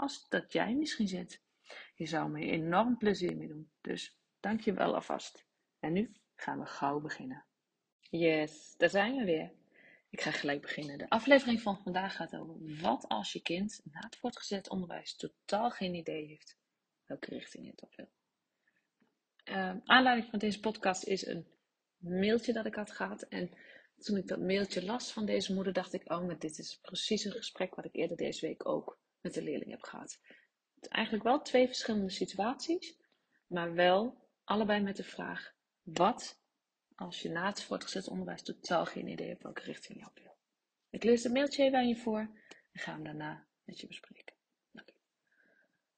als dat jij misschien zit. Je zou me enorm plezier mee doen. Dus dank je wel alvast. En nu gaan we gauw beginnen. Yes, daar zijn we weer. Ik ga gelijk beginnen. De aflevering van vandaag gaat over wat als je kind na het voortgezet onderwijs totaal geen idee heeft welke richting het op wil. Uh, aanleiding van deze podcast is een mailtje dat ik had gehad. En toen ik dat mailtje las van deze moeder, dacht ik: Oh, maar dit is precies een gesprek wat ik eerder deze week ook met de leerling heb gehad. Het eigenlijk wel twee verschillende situaties, maar wel allebei met de vraag: wat als je na het voortgezet onderwijs totaal geen idee hebt welke richting je op wil. Ik lees het mailtje even aan je voor en ga hem daarna met je bespreken. Okay.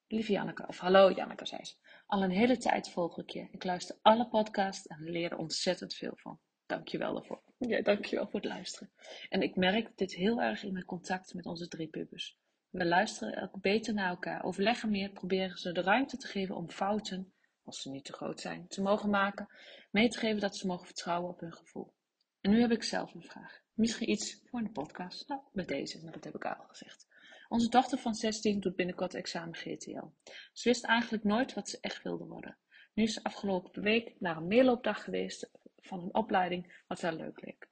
Lieve Janneke, of hallo Janneke, zei ze. Al een hele tijd volg ik je. Ik luister alle podcasts en leer er ontzettend veel van. Dank je wel daarvoor. Ja, dank je wel voor het luisteren. En ik merk dit heel erg in mijn contact met onze drie pubers. We luisteren ook beter naar elkaar, overleggen meer, proberen ze de ruimte te geven om fouten als ze niet te groot zijn, te mogen maken, mee te geven dat ze mogen vertrouwen op hun gevoel. En nu heb ik zelf een vraag. Misschien iets voor een podcast. Nou, met deze, maar dat heb ik al gezegd. Onze dochter van 16 doet binnenkort examen GTL. Ze wist eigenlijk nooit wat ze echt wilde worden. Nu is ze afgelopen week naar een meerloopdag geweest van een opleiding wat haar leuk leek.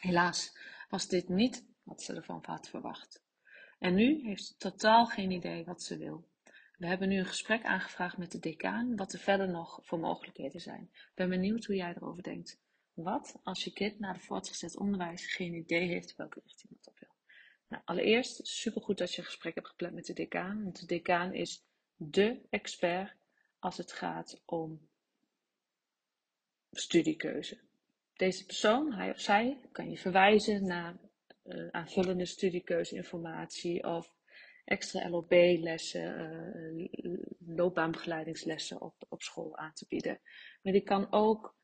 Helaas was dit niet wat ze ervan had verwacht. En nu heeft ze totaal geen idee wat ze wil. We hebben nu een gesprek aangevraagd met de decaan wat er verder nog voor mogelijkheden zijn. Ik ben benieuwd hoe jij erover denkt. Wat als je kind na het voortgezet onderwijs geen idee heeft welke richting het op wil? Nou, allereerst supergoed dat je een gesprek hebt gepland met de decaan. Want de decaan is dé expert als het gaat om studiekeuze. Deze persoon, hij of zij, kan je verwijzen naar uh, aanvullende studiekeuzeinformatie of extra LOB-lessen, eh, loopbaanbegeleidingslessen op, op school aan te bieden. Maar die kan ook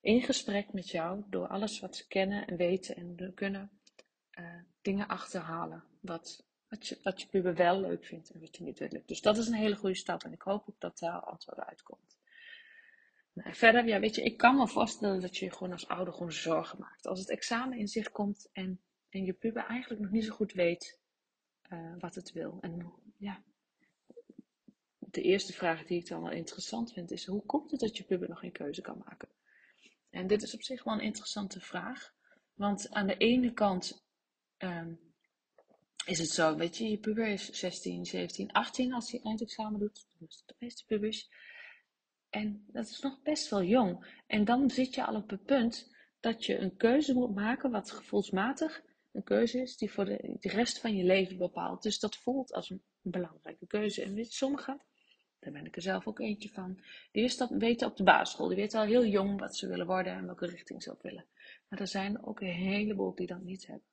in gesprek met jou, door alles wat ze kennen en weten en kunnen, uh, dingen achterhalen. Wat, wat, je, wat je puber wel leuk vindt en wat je niet wil. Dus dat is een hele goede stap en ik hoop ook dat daar antwoord uitkomt. Nou, verder, ja, weet je, ik kan me voorstellen dat je je gewoon als ouder gewoon zorgen maakt. Als het examen in zich komt en, en je puber eigenlijk nog niet zo goed weet uh, wat het wil. En ja, de eerste vraag die ik dan wel interessant vind is: hoe komt het dat je puber nog geen keuze kan maken? En dit is op zich wel een interessante vraag. Want aan de ene kant um, is het zo, weet je, je puber is 16, 17, 18 als hij eindexamen doet. Dus de meeste pubers. En dat is nog best wel jong. En dan zit je al op het punt dat je een keuze moet maken wat gevoelsmatig een keuze is die voor de, de rest van je leven bepaalt. Dus dat voelt als een belangrijke keuze. En weet sommigen, daar ben ik er zelf ook eentje van, die is dat, weten op de basisschool. Die weten al heel jong wat ze willen worden en welke richting ze op willen. Maar er zijn ook een heleboel die dat niet hebben.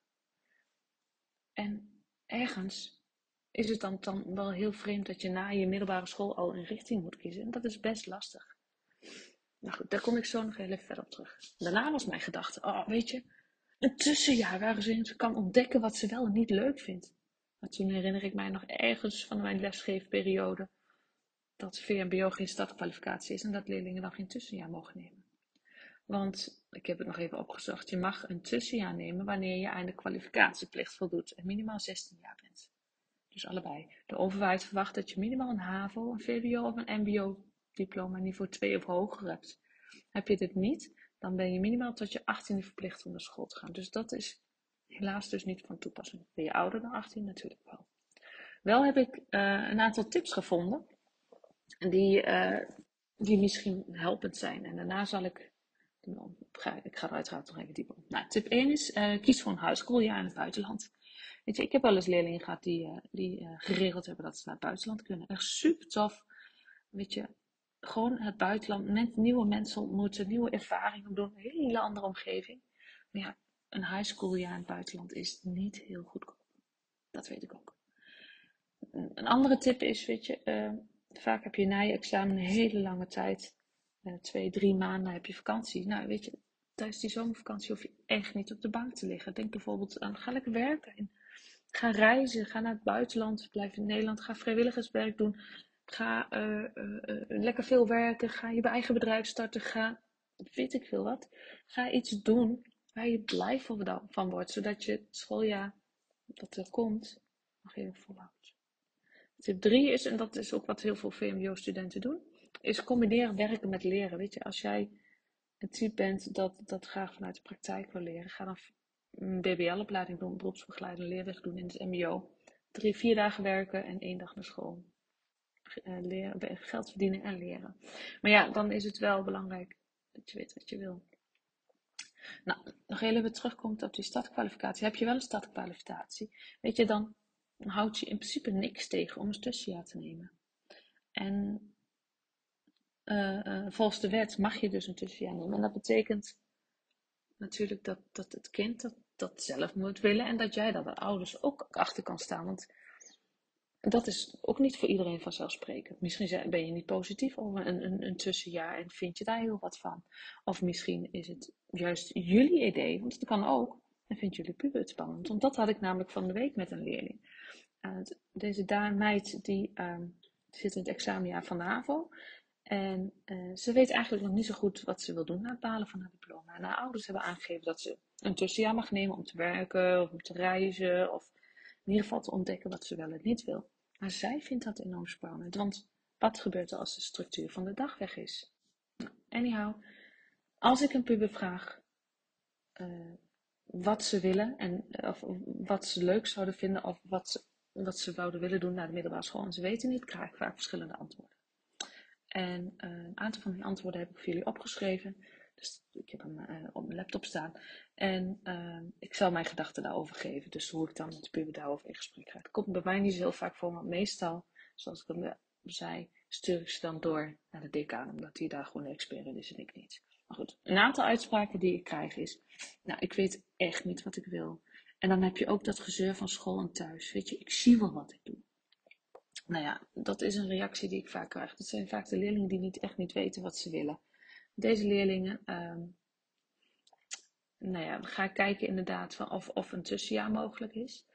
En ergens is het dan, dan wel heel vreemd dat je na je middelbare school al een richting moet kiezen. En dat is best lastig. Nou goed, daar kom ik zo nog even verder op terug. Daarna was mijn gedachte, oh weet je, een tussenjaar waarin ze kan ontdekken wat ze wel en niet leuk vindt. Maar toen herinner ik mij nog ergens van mijn lesgeefperiode dat VMBO geen startkwalificatie is en dat leerlingen dan geen tussenjaar mogen nemen. Want, ik heb het nog even opgezocht, je mag een tussenjaar nemen wanneer je aan de kwalificatieplicht voldoet en minimaal 16 jaar bent. Dus allebei. De overheid verwacht dat je minimaal een HAVO, een VWO of een MBO diploma niveau 2 of hoger hebt. Heb je dit niet, dan ben je minimaal tot je 18e verplicht om naar school te gaan. Dus dat is helaas dus niet van toepassing. Ben je ouder dan 18? Natuurlijk wel. Wel heb ik uh, een aantal tips gevonden die, uh, die misschien helpend zijn. En daarna zal ik, ik ga er uiteraard nog even dieper op. Nou, tip 1 is, uh, kies voor een huischooljaar in het buitenland. Weet je, ik heb wel eens leerlingen gehad die, die geregeld hebben dat ze naar het buitenland kunnen. Echt super tof. Weet je, gewoon het buitenland, nieuwe mensen ontmoeten, nieuwe ervaringen doen, een hele andere omgeving. Maar ja, een high school jaar in het buitenland is niet heel goedkoop. Dat weet ik ook. Een andere tip is, weet je, uh, vaak heb je na je examen een hele lange tijd, uh, twee, drie maanden heb je vakantie. Nou, weet je, tijdens die zomervakantie hoef je echt niet op de bank te liggen. Denk bijvoorbeeld aan, ga lekker werken. Ga reizen, ga naar het buitenland, blijf in Nederland, ga vrijwilligerswerk doen. Ga uh, lekker veel werken, ga je eigen bedrijf starten, ga, weet ik veel wat. Ga iets doen waar je blij van wordt, zodat je het schooljaar dat er komt nog even volhoudt. Tip 3 is, en dat is ook wat heel veel VMBO-studenten doen, is combineren werken met leren. Weet je, als jij een type bent dat, dat graag vanuit de praktijk wil leren, ga dan een BBL-opleiding doen, beroepsbegeleidende leerweg doen in het MBO. Drie, vier dagen werken en één dag naar school. Uh, leren, geld verdienen en leren. Maar ja, dan is het wel belangrijk dat je weet wat je wil. Nou, nog heel even terugkomt op die stadkwalificatie. Heb je wel een stadkwalificatie? Weet je, dan houdt je in principe niks tegen om een tussenjaar te nemen. En uh, uh, volgens de wet mag je dus een tussenjaar nemen. En dat betekent natuurlijk dat, dat het kind dat, dat zelf moet willen en dat jij daar de ouders ook achter kan staan. Want dat is ook niet voor iedereen vanzelfsprekend. Misschien ben je niet positief over een, een, een, tussenjaar en vind je daar heel wat van. Of misschien is het juist jullie idee, want dat kan ook. En vindt jullie puber het spannend. Want dat had ik namelijk van de week met een leerling. Uh, deze Daan meid die uh, zit in het examenjaar van de HAVO. En uh, ze weet eigenlijk nog niet zo goed wat ze wil doen na het behalen van haar diploma. En haar ouders hebben aangegeven dat ze een tussenjaar mag nemen om te werken of om te reizen. Of in ieder geval te ontdekken wat ze wel en niet wil. Maar zij vindt dat enorm spannend. Want wat gebeurt er als de structuur van de dag weg is? Anyhow, als ik een puber vraag uh, wat ze willen en of wat ze leuk zouden vinden of wat ze, wat ze zouden willen doen naar de middelbare school en ze weten niet, krijg ik vaak verschillende antwoorden. En uh, een aantal van die antwoorden heb ik voor jullie opgeschreven. Dus ik heb hem uh, op mijn laptop staan. En uh, ik zal mijn gedachten daarover geven. Dus hoe ik dan met de puber daarover in gesprek ga. Het komt bij mij niet zo heel vaak voor, maar meestal, zoals ik al zei, stuur ik ze dan door naar de decaan. Omdat die daar gewoon de expert is en ik niet. Maar goed, een aantal uitspraken die ik krijg is, nou, ik weet echt niet wat ik wil. En dan heb je ook dat gezeur van school en thuis. Weet je, ik zie wel wat ik doe. Nou ja, dat is een reactie die ik vaak krijg. Dat zijn vaak de leerlingen die niet, echt niet weten wat ze willen. Deze leerlingen, um, nou ja, ga kijken inderdaad of, of een tussenjaar mogelijk is.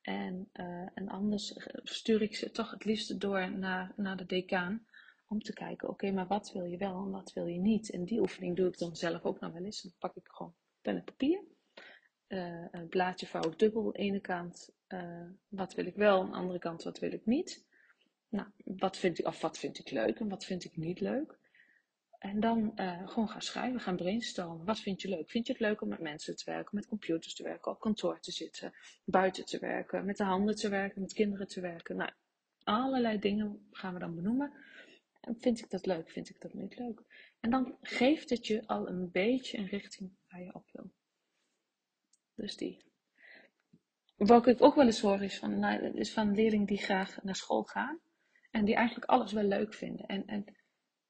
En, uh, en anders stuur ik ze toch het liefst door naar, naar de decaan. Om te kijken, oké, maar wat wil je wel en wat wil je niet? En die oefening doe ik dan zelf ook nog wel eens. Dan pak ik gewoon pen en papier. Uh, een blaadje vouw dubbel. De ene kant, uh, wat wil ik wel. Aan de andere kant, wat wil ik niet. Nou, wat vind ik, of wat vind ik leuk en wat vind ik niet leuk. En dan uh, gewoon gaan schrijven, gaan brainstormen. Wat vind je leuk? Vind je het leuk om met mensen te werken, met computers te werken, op kantoor te zitten, buiten te werken, met de handen te werken, met kinderen te werken? Nou, allerlei dingen gaan we dan benoemen. En vind ik dat leuk? Vind ik dat niet leuk? En dan geeft het je al een beetje een richting waar je op wil. Dus die. Wat ik ook wel eens hoor is van, nou, is van leerlingen die graag naar school gaan. En die eigenlijk alles wel leuk vinden. En, en,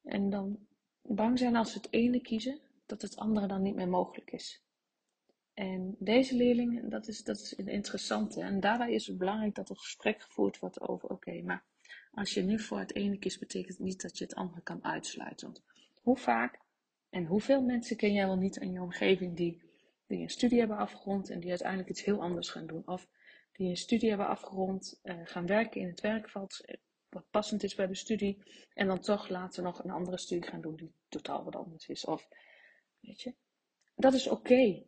en dan bang zijn als ze het ene kiezen, dat het andere dan niet meer mogelijk is. En deze leerlingen, dat is, dat is een interessante. En daarbij is het belangrijk dat er gesprek gevoerd wordt over, oké, maar als je nu voor het ene kiest, betekent het niet dat je het andere kan uitsluiten. Want hoe vaak en hoeveel mensen ken jij wel niet in je omgeving die, die een studie hebben afgerond en die uiteindelijk iets heel anders gaan doen? Of die een studie hebben afgerond, uh, gaan werken in het werkveld, eh, wat passend is bij de studie, en dan toch later nog een andere studie gaan doen die totaal wat anders is. Of, weet je, dat is oké.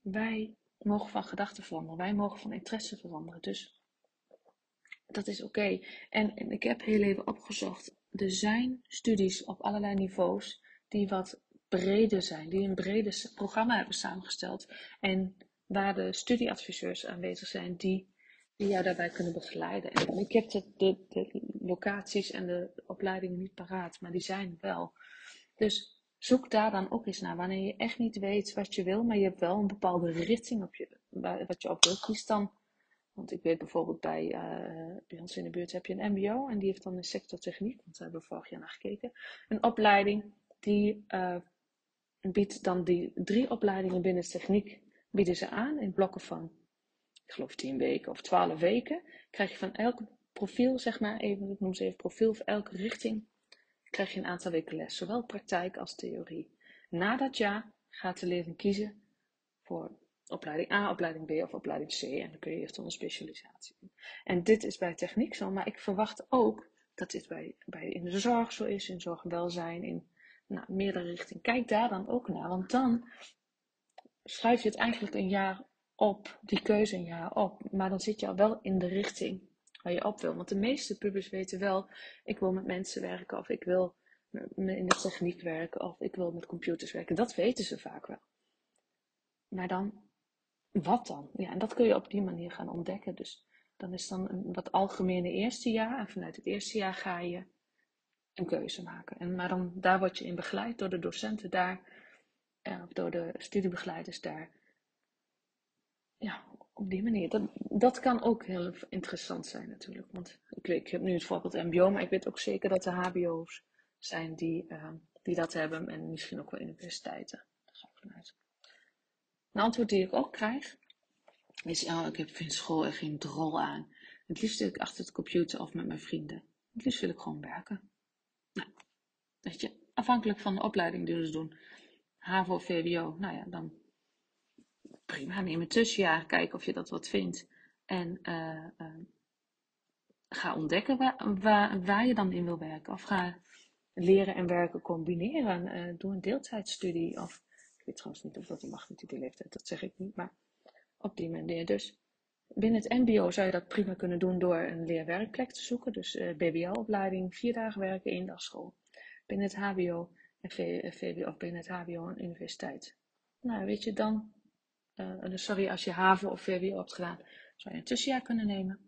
Wij mogen van gedachten veranderen, wij mogen van interesse veranderen. Dus dat is oké. En, en, ik heb heel even opgezocht. Er zijn studies op allerlei niveaus die wat breder zijn, die een breder programma hebben samengesteld. En waar de studieadviseurs aanwezig zijn die die jou daarbij kunnen begeleiden. En ik heb de, de, locaties en de opleidingen niet paraat, maar die zijn wel. Dus zoek daar dan ook eens naar. Wanneer je echt niet weet wat je wil, maar je hebt wel een bepaalde richting op je, wat je op wil, kies dan. Want ik weet bijvoorbeeld bij, uh, bij ons in de buurt heb je een MBO en die heeft dan een sector techniek, want daar hebben we vorig jaar naar gekeken. Een opleiding die uh, biedt dan die drie opleidingen binnen techniek bieden ze aan in blokken van, ik geloof 10 weken of 12 weken. Krijg je van elk profiel, zeg maar even, ik noem ze even profiel, of elke richting, krijg je een aantal weken les, zowel praktijk als theorie. Na dat jaar gaat de leerling kiezen voor opleiding A, opleiding B of opleiding C. En dan kun je eerst een specialisatie doen. En dit is bij techniek zo, maar ik verwacht ook dat dit bij, bij in de zorg zo is, in zorg en welzijn, in nou, meerdere richtingen. Kijk daar dan ook naar, want dan schrijf je het eigenlijk een jaar op, die keuze jaar op. Maar dan zit je al wel in de richting waar je op wil. Want de meeste pubers weten wel, ik wil met mensen werken of ik wil in de techniek werken of ik wil met computers werken. Dat weten ze vaak wel. Maar dan, wat dan? Ja, en dat kun je op die manier gaan ontdekken. Dus dan is dan een wat algemene eerste jaar. En vanuit het eerste jaar ga je een keuze maken. En, maar dan, daar word je in begeleid door de docenten daar, eh, of door de studiebegeleiders daar. Ja, op die manier. Dat, dat kan ook heel interessant zijn natuurlijk. Want ik, ik heb nu het voorbeeld MBO, maar ik weet ook zeker dat er HBO's zijn die, uh, die dat hebben. En misschien ook wel universiteiten. Daar ga ik vanuit. Een antwoord die ik ook krijg is: oh, ik heb in school echt geen drol aan. Het liefst zit ik achter de computer of met mijn vrienden. Het liefst wil ik gewoon werken. Nou, weet je, afhankelijk van de opleiding die we doen. HAVO, VWO, nou ja, dan prima. Neem een tussenjaar, kijken of je dat wat vindt. En uh, uh, ga ontdekken waar, waar, je dan in wil werken. Of ga leren en werken combineren. Uh, doe een deeltijdstudie. Of ik weet trouwens niet of dat mag met die leeftijd, dat zeg ik niet. Maar op die manier. Dus binnen het MBO zou je dat prima kunnen doen door een leerwerkplek te zoeken. Dus BBL-opleiding, vier dagen werken, één dag school. Binnen het HBO en of binnen het HBO een universiteit. Nou, weet je, dan uh, sorry, als je HAVO of VWO hebt gedaan, zou je een tussenjaar kunnen nemen.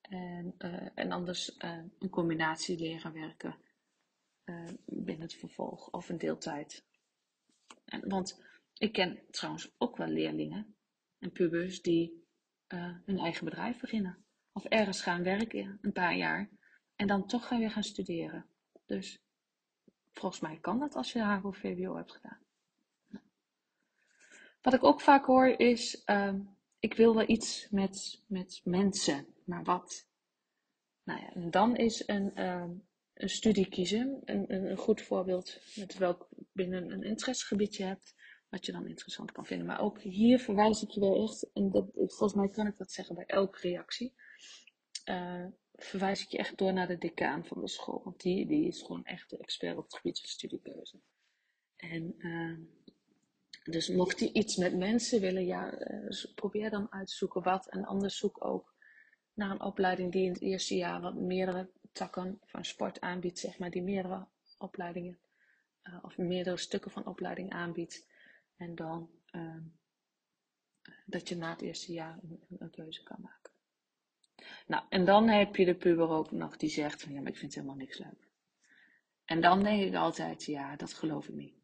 En, uh, en anders een combinatie leren werken binnen het vervolg of een deeltijd. En, want ik ken trouwens ook wel leerlingen en pubers die hun eigen bedrijf beginnen. Of ergens gaan werken een paar jaar en dan toch gaan weer gaan studeren. Dus volgens mij kan dat als je HAVO of VWO hebt gedaan. Wat ik ook vaak hoor is, uh, ik wil wel iets met, met mensen, maar wat? Nou ja, en dan is een, uh, een studie kiezen een, een, goed voorbeeld met welk binnen een interessegebied je hebt, wat je dan interessant kan vinden. Maar ook hier verwijs ik je weer echt, en dat, volgens mij kan ik dat zeggen bij elke reactie, uh, verwijs ik je echt door naar de decaan van de school, want die, die is gewoon echt de expert op het gebied van studiekeuze. En ehm, dus mocht je iets met mensen willen, ja, eh, probeer dan uit te zoeken wat. En anders zoek ook naar een opleiding die in het eerste jaar wat meerdere takken van sport aanbiedt, zeg maar, die meerdere opleidingen uh, of meerdere stukken van opleiding aanbiedt. En dan uh, dat je na het eerste jaar een, een, keuze kan maken. Nou, en dan heb je de puber ook nog die zegt van ja, maar ik vind helemaal niks leuk. En dan denk ik altijd, ja, dat geloof ik niet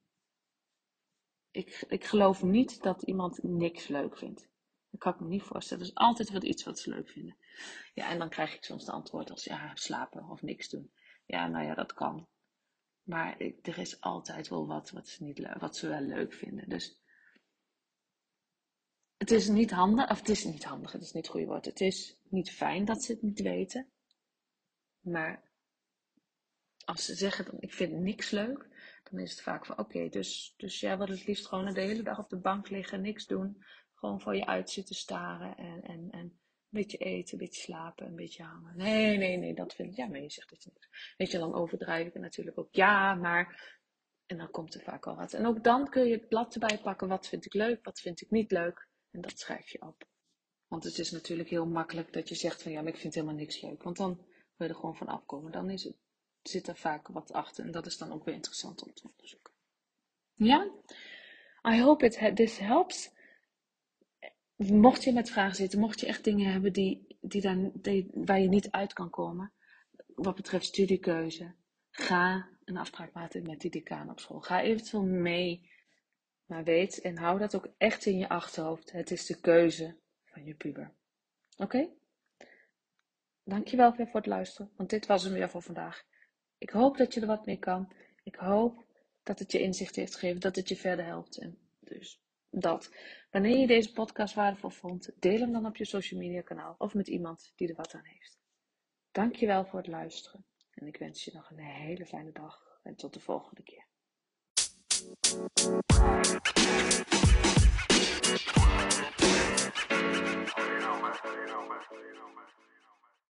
ik, ik geloof niet dat iemand niks leuk vindt. Dat kan ik me niet voorstellen. Er is altijd wat iets wat ze leuk vinden. Ja, en dan krijg ik soms de antwoord als ja, slapen of niks doen. Ja, nou ja, dat kan. Maar er is altijd wel wat wat ze, niet, wat ze wel leuk vinden. Dus het is niet handig, of het is niet handig, het is niet het goede woord. Het is niet fijn dat ze het niet weten. Maar als ze zeggen, dan, ik vind niks leuk, dan is het vaak van oké, dus, dus jij wil het liefst gewoon de hele dag op de bank liggen, niks doen. Gewoon voor je uit zitten staren en, en, en een beetje eten, een beetje slapen, een beetje hangen. Nee, nee, nee, dat vind ik, ja, maar je zegt dat je niks. Weet je, ik het natuurlijk ook. Ja, maar, en dan komt er vaak al wat. En ook dan kun je het blad erbij pakken, wat vind ik leuk, wat vind ik niet leuk. En dat schrijf je op. Want het is natuurlijk heel makkelijk dat je zegt van ja, maar ik vind helemaal niks leuk. Want dan wil je er gewoon van afkomen. Dan is het zit er vaak wat achter. En dat is dan ook weer interessant om te onderzoeken. Ja? I hope it this helps. Mocht je met vragen zitten, mocht je echt dingen hebben die die die, waar je niet uit kan komen, wat betreft studiekeuze, ga een afspraak maken met die decaan op school. Ga eventueel mee, maar weet en hou dat ook echt in je achterhoofd. Het is de keuze van je puber. Oké? Dankjewel weer voor het luisteren, want dit was hem weer voor vandaag. Ik hoop dat je er wat mee kan. Ik hoop dat het je inzicht heeft gegeven, dat het je verder helpt. En dus dat. Wanneer je deze podcast waardevol vond, deel hem dan op je social media kanaal of met iemand die er wat aan heeft. Dankjewel voor het luisteren en ik wens je nog een hele fijne dag en tot de volgende keer.